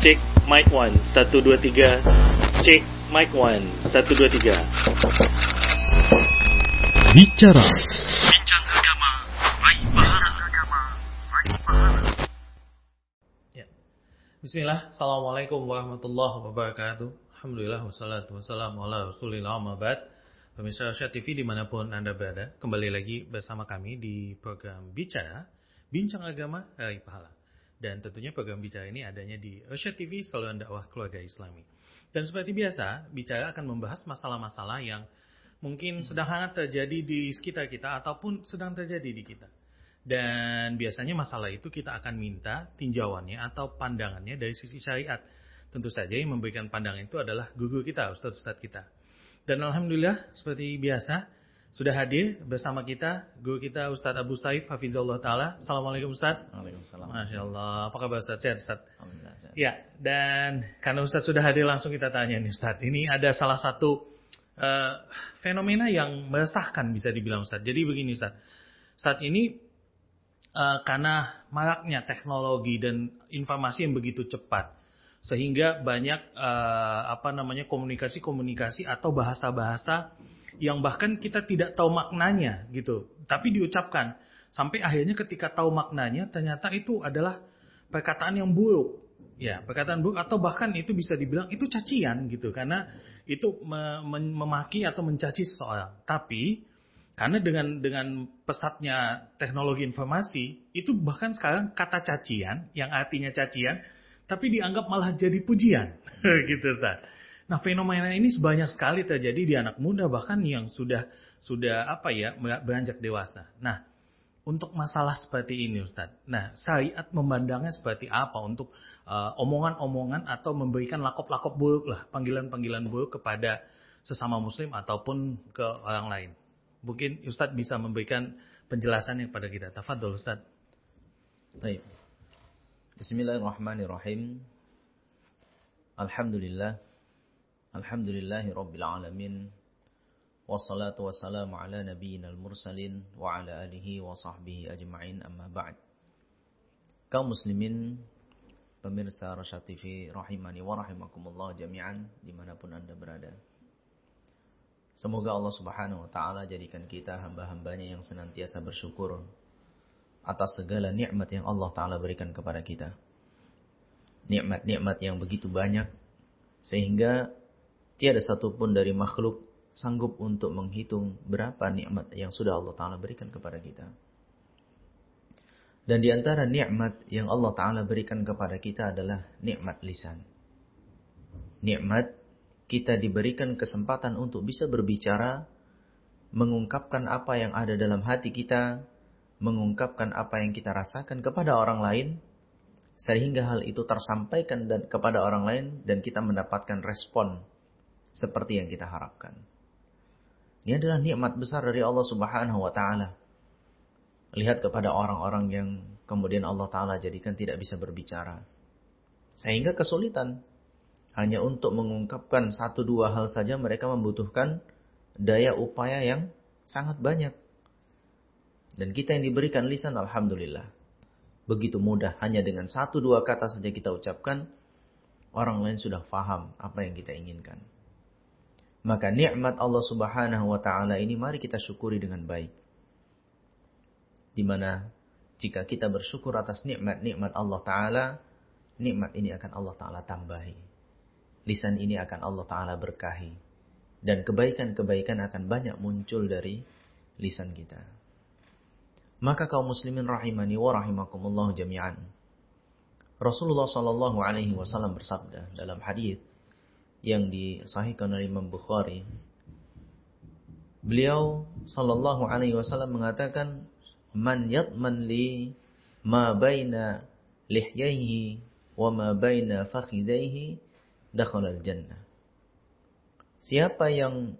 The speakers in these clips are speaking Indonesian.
Cek mic 1 1 2 3. Cek mic 1 1 2 3. Bicara Bincang agama, raih pahala agama, raih pahala. Ya. Bismillah, Assalamualaikum warahmatullahi wabarakatuh. Alhamdulillah, wassalatu wassalamu ala rasulillah. Pemirsa Asia TV di mana pun Anda berada, kembali lagi bersama kami di program Bicara, Bincang Agama, Raih Pahala. Dan tentunya program Bicara ini adanya di Asia TV, saluran dakwah keluarga islami. Dan seperti biasa, Bicara akan membahas masalah-masalah yang mungkin sedang hangat terjadi di sekitar kita ataupun sedang terjadi di kita. Dan biasanya masalah itu kita akan minta tinjauannya atau pandangannya dari sisi syariat. Tentu saja yang memberikan pandangan itu adalah guru kita, ustadz-ustadz kita. Dan Alhamdulillah seperti biasa sudah hadir bersama kita guru kita Ustadz Abu Saif Hafizullah Ta'ala. Assalamualaikum Ustadz. Waalaikumsalam. Masya Allah. Apa kabar Ustadz? Sehat Ustadz? Alhamdulillah. sehat. Ya, dan karena Ustadz sudah hadir langsung kita tanya nih Ustadz. Ini ada salah satu eh, fenomena yang meresahkan bisa dibilang Ustadz. Jadi begini Ustadz. Saat ini eh, karena maraknya teknologi dan informasi yang begitu cepat sehingga banyak eh, apa namanya komunikasi-komunikasi atau bahasa-bahasa yang bahkan kita tidak tahu maknanya gitu, tapi diucapkan. Sampai akhirnya ketika tahu maknanya ternyata itu adalah perkataan yang buruk, ya perkataan buruk. Atau bahkan itu bisa dibilang itu cacian gitu. Karena itu me- me- memaki atau mencaci seseorang. Tapi karena dengan dengan pesatnya teknologi informasi itu bahkan sekarang kata cacian yang artinya cacian tapi dianggap malah jadi pujian. Gitu Ustaz. Nah, fenomena ini sebanyak sekali terjadi di anak muda bahkan yang sudah sudah apa ya beranjak dewasa. Nah, untuk masalah seperti ini Ustaz. Nah, syariat memandangnya seperti apa untuk uh, omongan-omongan atau memberikan lakop-lakop buruk lah, panggilan-panggilan buruk kepada sesama muslim ataupun ke orang lain. Mungkin Ustaz bisa memberikan penjelasannya kepada kita. Tafadhol Ustaz. Baik. Bismillahirrahmanirrahim. Alhamdulillah. Alhamdulillahi Rabbil Alamin. Wassalatu wassalamu ala nabiyyina al-mursalin wa ala alihi wa sahbihi ajma'in amma ba'd. Kaum muslimin, pemirsa Rasya TV rahimani wa rahimakumullah jami'an di mana pun anda berada. Semoga Allah subhanahu wa ta'ala jadikan kita hamba-hambanya yang senantiasa bersyukur atas segala nikmat yang Allah Ta'ala berikan kepada kita. Nikmat-nikmat yang begitu banyak, sehingga tiada satupun dari makhluk sanggup untuk menghitung berapa nikmat yang sudah Allah Ta'ala berikan kepada kita. Dan di antara nikmat yang Allah Ta'ala berikan kepada kita adalah nikmat lisan. Nikmat kita diberikan kesempatan untuk bisa berbicara, mengungkapkan apa yang ada dalam hati kita, mengungkapkan apa yang kita rasakan kepada orang lain sehingga hal itu tersampaikan dan kepada orang lain dan kita mendapatkan respon seperti yang kita harapkan. Ini adalah nikmat besar dari Allah Subhanahu wa taala. Lihat kepada orang-orang yang kemudian Allah taala jadikan tidak bisa berbicara. Sehingga kesulitan hanya untuk mengungkapkan satu dua hal saja mereka membutuhkan daya upaya yang sangat banyak. Dan kita yang diberikan lisan, Alhamdulillah. Begitu mudah, hanya dengan satu dua kata saja kita ucapkan, orang lain sudah faham apa yang kita inginkan. Maka nikmat Allah subhanahu wa ta'ala ini mari kita syukuri dengan baik. Di mana jika kita bersyukur atas nikmat-nikmat Allah ta'ala, nikmat ini akan Allah ta'ala tambahi. Lisan ini akan Allah ta'ala berkahi. Dan kebaikan-kebaikan akan banyak muncul dari lisan kita. Maka kaum muslimin rahimani wa rahimakumullah jami'an. Rasulullah sallallahu alaihi wasallam bersabda dalam hadis yang disahihkan oleh Imam Bukhari. Beliau sallallahu alaihi wasallam mengatakan, "Man yatman li ma baina lihyaihi wa ma baina fakhidaihi dakhala al-jannah." Siapa yang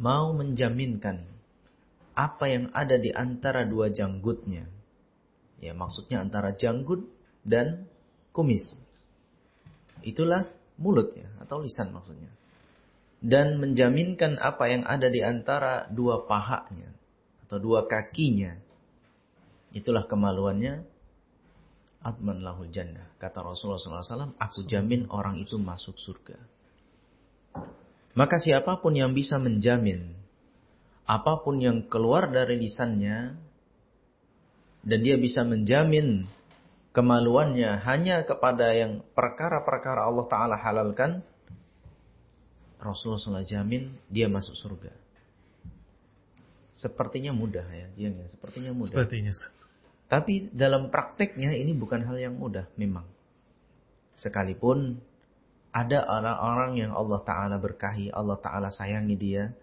mau menjaminkan apa yang ada di antara dua janggutnya. Ya, maksudnya antara janggut dan kumis. Itulah mulut ya, atau lisan maksudnya. Dan menjaminkan apa yang ada di antara dua pahanya atau dua kakinya. Itulah kemaluannya. Atman lahul jannah. Kata Rasulullah SAW, aku jamin orang itu masuk surga. Maka siapa pun yang bisa menjamin apa pun yang keluar dari lisannya dan dia bisa menjamin kemaluannya hanya kepada yang perkara-perkara Allah Ta'ala halalkan, Rasulullah SAW jamin dia masuk surga. Sepertinya mudah ya, dia sepertinya mudah. Sepertinya. Tapi dalam prakteknya ini bukan hal yang mudah memang. Sekalipun ada orang-orang yang Allah Ta'ala berkahi, Allah Ta'ala sayangi dia,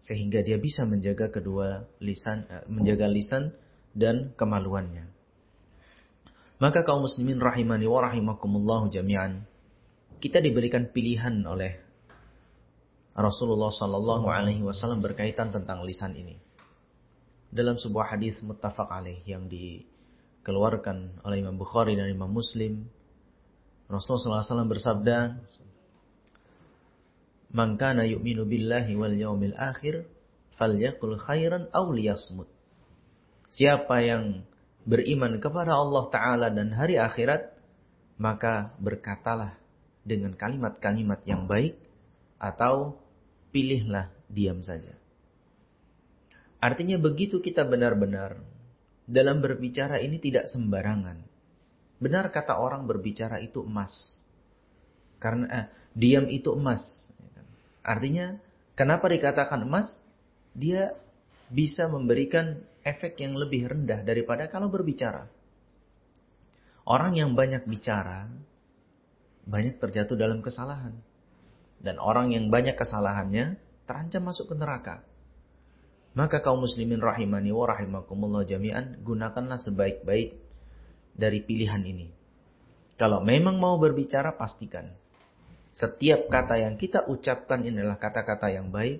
sehingga dia bisa menjaga kedua lisan, eh, menjaga lisan dan kemaluannya. Maka kaum muslimin rahimani wa rahimakumullah jami'an, kita diberikan pilihan oleh Rasulullah Sallallahu Alaihi Wasallam berkaitan tentang lisan ini. Dalam sebuah hadis muttafaq alaih yang dikeluarkan oleh Imam Bukhari dan Imam Muslim Rasulullah SAW bersabda Man kana yu'minu billahi wal yaumil akhir falyakul khairan aw liyasmut. Siapa yang beriman kepada Allah Ta'ala dan hari akhirat, maka berkatalah dengan kalimat-kalimat yang baik, atau pilihlah diam saja. Artinya begitu kita benar-benar dalam berbicara ini tidak sembarangan. Benar kata orang berbicara itu emas. Karena eh, diam itu emas. Artinya kenapa dikatakan emas? Dia bisa memberikan efek yang lebih rendah daripada kalau berbicara. Orang yang banyak bicara banyak terjatuh dalam kesalahan. Dan orang yang banyak kesalahannya terancam masuk ke neraka. Maka kaum muslimin rahimani wa rahimakumullah jami'an, gunakanlah sebaik-baik dari pilihan ini. Kalau memang mau berbicara, pastikan. Setiap kata yang kita ucapkan ini adalah kata-kata yang baik.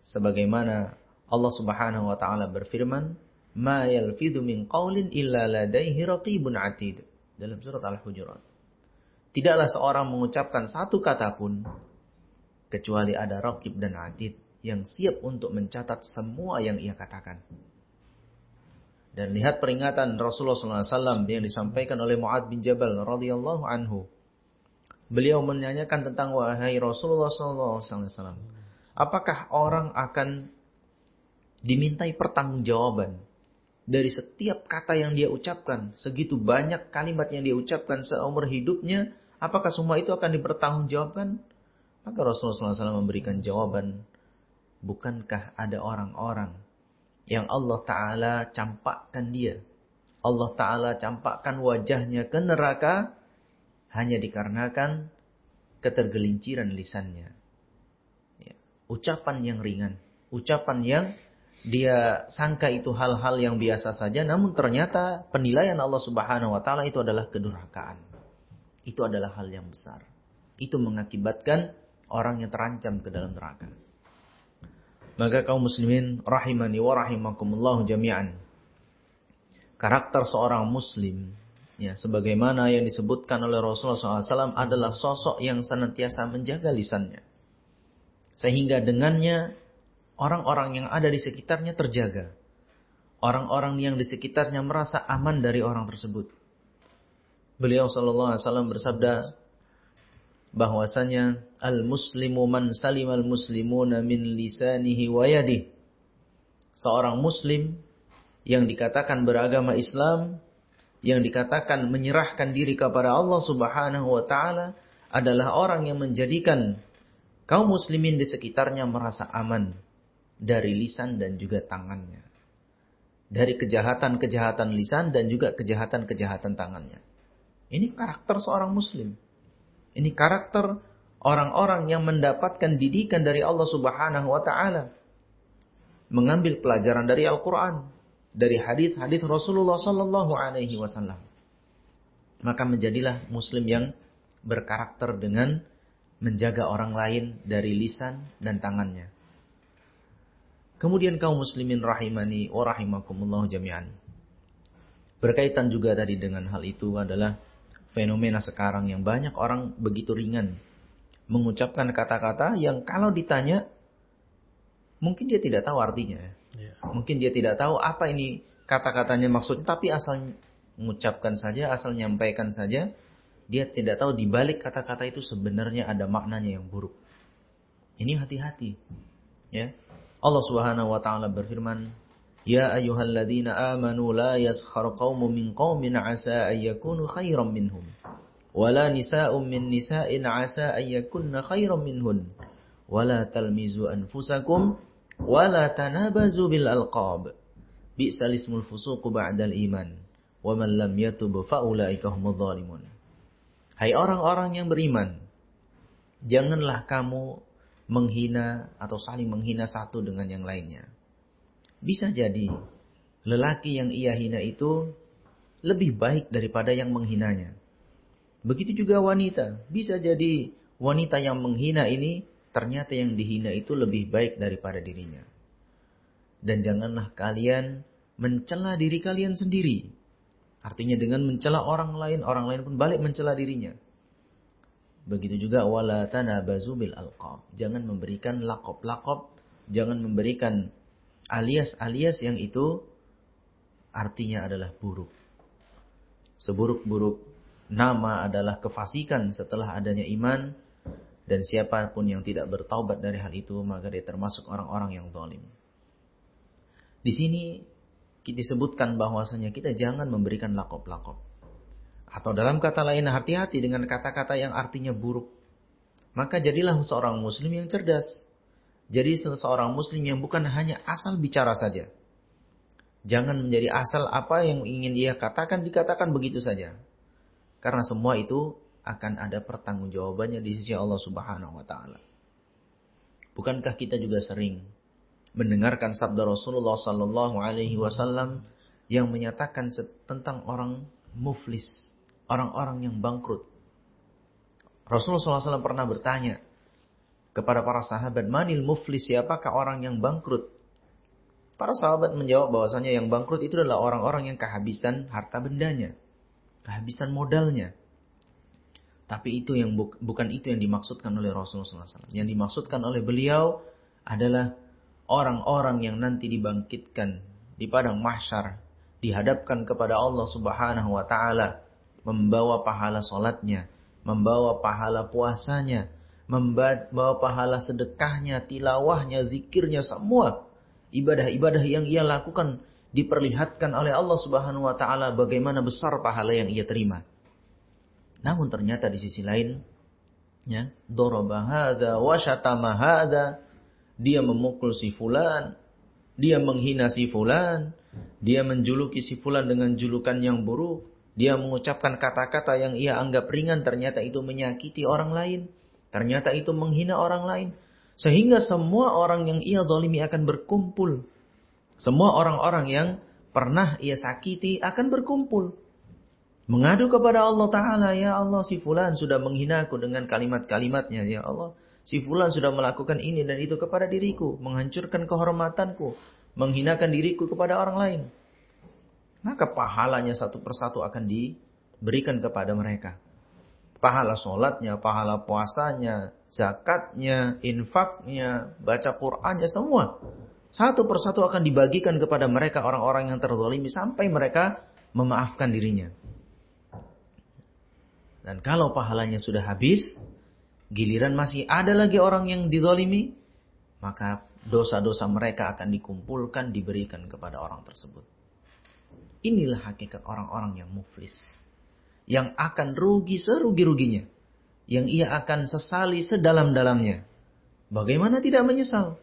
Sebagaimana Allah subhanahu wa ta'ala berfirman, Ma yalfidhu min qawlin illa ladaihi raqibun atid. Dalam surat Al-Hujurat. Tidaklah seorang mengucapkan satu kata pun, kecuali ada raqib dan atid yang siap untuk mencatat semua yang ia katakan. Dan lihat peringatan Rasulullah SAW yang disampaikan oleh Muad bin Jabal radhiyallahu anhu. Beliau menanyakan tentang wahai Rasulullah SAW. Apakah orang akan dimintai pertanggungjawaban dari setiap kata yang dia ucapkan, segitu banyak kalimat yang dia ucapkan seumur hidupnya, apakah semua itu akan dipertanggungjawabkan? Maka Rasulullah SAW memberikan jawaban, Bukankah ada orang-orang yang Allah Ta'ala campakkan dia? Allah Ta'ala campakkan wajahnya ke neraka hanya dikarenakan ketergelinciran lisannya. Ya. Ucapan yang ringan. Ucapan yang dia sangka itu hal-hal yang biasa saja, namun ternyata penilaian Allah Subhanahu wa taala itu adalah kedurhakaan. Itu adalah hal yang besar. Itu mengakibatkan orang yang terancam ke dalam neraka. Maka kaum muslimin rahimani wa rahimakumullah jami'an. Karakter seorang muslim ya sebagaimana yang disebutkan oleh Rasulullah SAW adalah sosok yang senantiasa menjaga lisannya. Sehingga dengannya orang-orang yang ada di sekitarnya terjaga. Orang-orang yang di sekitarnya merasa aman dari orang tersebut. Beliau sallallahu alaihi wasallam bersabda, bahwasanya al-muslimu man salimal muslimuna min lisanihi wa yadihi. Seorang muslim yang dikatakan beragama Islam, yang dikatakan menyerahkan diri kepada Allah Subhanahu wa taala adalah orang yang menjadikan kaum muslimin di sekitarnya merasa aman dari lisan dan juga tangannya. Dari kejahatan-kejahatan lisan dan juga kejahatan-kejahatan tangannya. Ini karakter seorang muslim. Ini karakter orang-orang yang mendapatkan didikan dari Allah Subhanahu wa taala. Mengambil pelajaran dari Al-Qur'an, dari hadis-hadis Rasulullah sallallahu alaihi wasallam. Maka menjadilah muslim yang berkarakter dengan menjaga orang lain dari lisan dan tangannya. Kemudian kaum muslimin rahimani wa rahimakumullah jami'an. Berkaitan juga tadi dengan hal itu adalah fenomena sekarang yang banyak orang begitu ringan mengucapkan kata-kata yang kalau ditanya mungkin dia tidak tahu artinya. Ya. Mungkin dia tidak tahu apa ini kata-katanya maksudnya tapi asal mengucapkan saja, asal nyampaikan saja, dia tidak tahu di balik kata-kata itu sebenarnya ada maknanya yang buruk. Ini hati-hati. Ya. Allah Subhanahu wa taala berfirman, "Ya ayyuhalladzina amanu la yaskhar qaumun min qaumin 'asa ay yakunu khairan minhum." Wala nisa'un min nisa'in 'asa ay yakunna khairan minhun. Wala talmizu anfusakum wala tanabazu bil alqab. Bi'sal ismul fusuqu ba'dal iman. Wa man lam yatub fa ulaika humudz zalimun. Hai orang-orang yang beriman, janganlah kamu menghina atau saling menghina satu dengan yang lainnya. Bisa jadi lelaki yang ia hina itu lebih baik daripada yang menghinanya. Begitu juga wanita. Bisa jadi wanita yang menghina ini ternyata yang dihina itu lebih baik daripada dirinya. Dan janganlah kalian mencela diri kalian sendiri. Artinya dengan mencela orang lain, orang lain pun balik mencela dirinya. Begitu juga wala tanabazu bil alqab. Jangan memberikan lakop-lakop, jangan memberikan alias-alias yang itu artinya adalah buruk. Seburuk-buruk nama adalah kefasikan setelah adanya iman dan siapa pun yang tidak bertaubat dari hal itu maka dia termasuk orang-orang yang zalim. Di sini disebutkan bahwasanya kita jangan memberikan lakop-lakop. Atau dalam kata lain hati-hati dengan kata-kata yang artinya buruk. Maka jadilah seorang muslim yang cerdas. Jadi seorang muslim yang bukan hanya asal bicara saja. Jangan menjadi asal apa yang ingin dia katakan dikatakan begitu saja. Karena semua itu akan ada pertanggungjawabannya di sisi Allah Subhanahu wa taala. Bukankah kita juga sering mendengarkan sabda Rasulullah sallallahu alaihi wasallam yang menyatakan tentang orang muflis, orang-orang yang bangkrut. Rasulullah SAW pernah bertanya kepada para sahabat, manil muflis, siapakah orang yang bangkrut? Para sahabat menjawab bahwasanya yang bangkrut itu adalah orang-orang yang kehabisan harta bendanya, kehabisan modalnya. Tapi itu yang bu bukan itu yang dimaksudkan oleh Rasulullah SAW. Yang dimaksudkan oleh beliau adalah orang-orang yang nanti dibangkitkan di padang mahsyar, dihadapkan kepada Allah Subhanahu wa taala membawa pahala solatnya, membawa pahala puasanya, membawa pahala sedekahnya, tilawahnya, zikirnya, semua ibadah-ibadah yang ia lakukan diperlihatkan oleh Allah Subhanahu wa taala bagaimana besar pahala yang ia terima. Namun ternyata di sisi lain ya, syatama hadza, dia memukul si fulan, dia menghina si fulan, dia menjuluki si fulan dengan julukan yang buruk, dia mengucapkan kata-kata yang ia anggap ringan, ternyata itu menyakiti orang lain. Ternyata itu menghina orang lain. Sehingga semua orang yang ia zalimi akan berkumpul. Semua orang-orang yang pernah ia sakiti akan berkumpul. Mengadu kepada Allah Ta'ala, Ya Allah si fulan sudah menghina aku dengan kalimat-kalimatnya. Ya Allah, si fulan sudah melakukan ini dan itu kepada diriku. Menghancurkan kehormatanku. Menghinakan diriku kepada orang lain maka pahalanya satu persatu akan diberikan kepada mereka. Pahala sholatnya, pahala puasanya, zakatnya, infaknya, baca Qur'annya, semua. Satu persatu akan dibagikan kepada mereka orang-orang yang terzolimi sampai mereka memaafkan dirinya. Dan kalau pahalanya sudah habis, giliran masih ada lagi orang yang dizolimi, maka dosa-dosa mereka akan dikumpulkan, diberikan kepada orang tersebut. Inilah hakikat orang-orang yang muflis. Yang akan rugi serugi-ruginya. Yang ia akan sesali sedalam-dalamnya. Bagaimana tidak menyesal?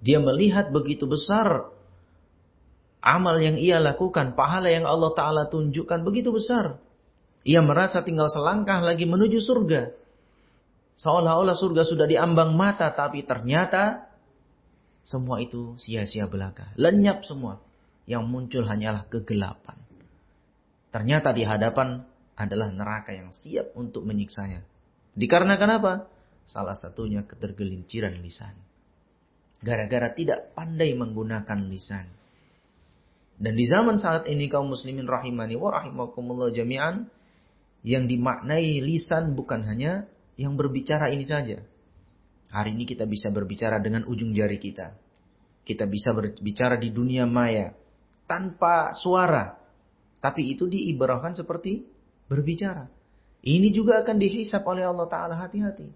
Dia melihat begitu besar amal yang ia lakukan, pahala yang Allah Ta'ala tunjukkan begitu besar. Ia merasa tinggal selangkah lagi menuju surga. Seolah-olah surga sudah diambang mata, tapi ternyata semua itu sia-sia belaka. Lenyap semua yang muncul hanyalah kegelapan. Ternyata di hadapan adalah neraka yang siap untuk menyiksanya. Dikarenakan apa? Salah satunya ketergelinciran lisan. Gara-gara tidak pandai menggunakan lisan. Dan di zaman saat ini kaum muslimin rahimani wa rahimakumullah jami'an yang dimaknai lisan bukan hanya yang berbicara ini saja. Hari ini kita bisa berbicara dengan ujung jari kita. Kita bisa berbicara di dunia maya tanpa suara. Tapi itu diibarahkan seperti berbicara. Ini juga akan dihisap oleh Allah Ta'ala hati-hati.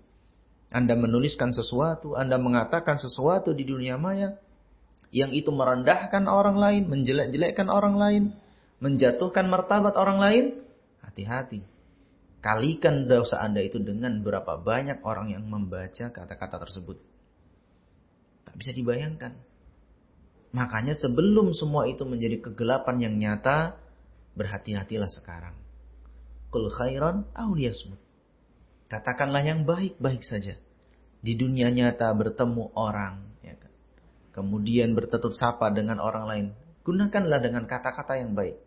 Anda menuliskan sesuatu, Anda mengatakan sesuatu di dunia maya, yang itu merendahkan orang lain, menjelek-jelekkan orang lain, menjatuhkan martabat orang lain, hati-hati. Kalikan dosa Anda itu dengan berapa banyak orang yang membaca kata-kata tersebut. Tak bisa dibayangkan. Makanya sebelum semua itu menjadi kegelapan yang nyata, berhati-hatilah sekarang. Kul khairan awliyasmut. Katakanlah yang baik-baik saja. Di dunia nyata bertemu orang. Ya kan? Kemudian bertetut sapa dengan orang lain. Gunakanlah dengan kata-kata yang baik.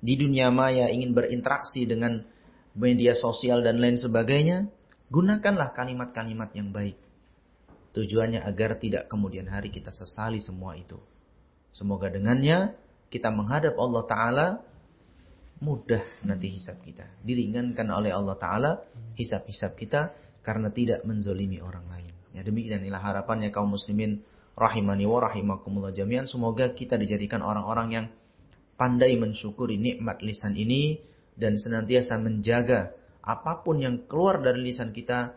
Di dunia maya ingin berinteraksi dengan media sosial dan lain sebagainya. Gunakanlah kalimat-kalimat yang baik. Tujuannya agar tidak kemudian hari kita sesali semua itu. Semoga dengannya kita menghadap Allah Ta'ala mudah nanti hisap kita. Diringankan oleh Allah Ta'ala hisap-hisap kita karena tidak menzolimi orang lain. Ya demikian inilah harapannya kaum muslimin rahimani wa rahimakumullah jami'an. Semoga kita dijadikan orang-orang yang pandai mensyukuri nikmat lisan ini dan senantiasa menjaga apa pun yang keluar dari lisan kita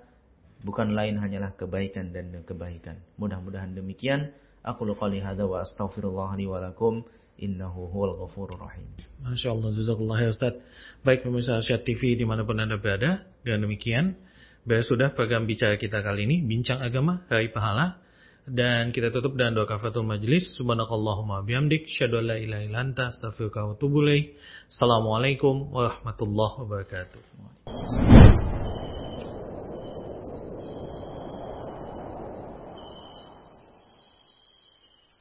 bukan lain hanyalah kebaikan dan kebaikan. Mudah-mudahan demikian. Qouli hadza wa astaghfirullah li wa lakum innahu huwal ghafurur rahim. Masya Allah, jazakallah ya Ustaz. Baik pemirsa Asyad TV di mana pun Anda berada, dan demikian, Baik sudah program bicara kita kali ini, Bincang Agama, Hari Pahala. Dan kita tutup dengan doa kafatul majlis. Subhanakallahumma bihamdik. Syadu la ilaha illa anta. Assalamualaikum warahmatullahi wabarakatuh.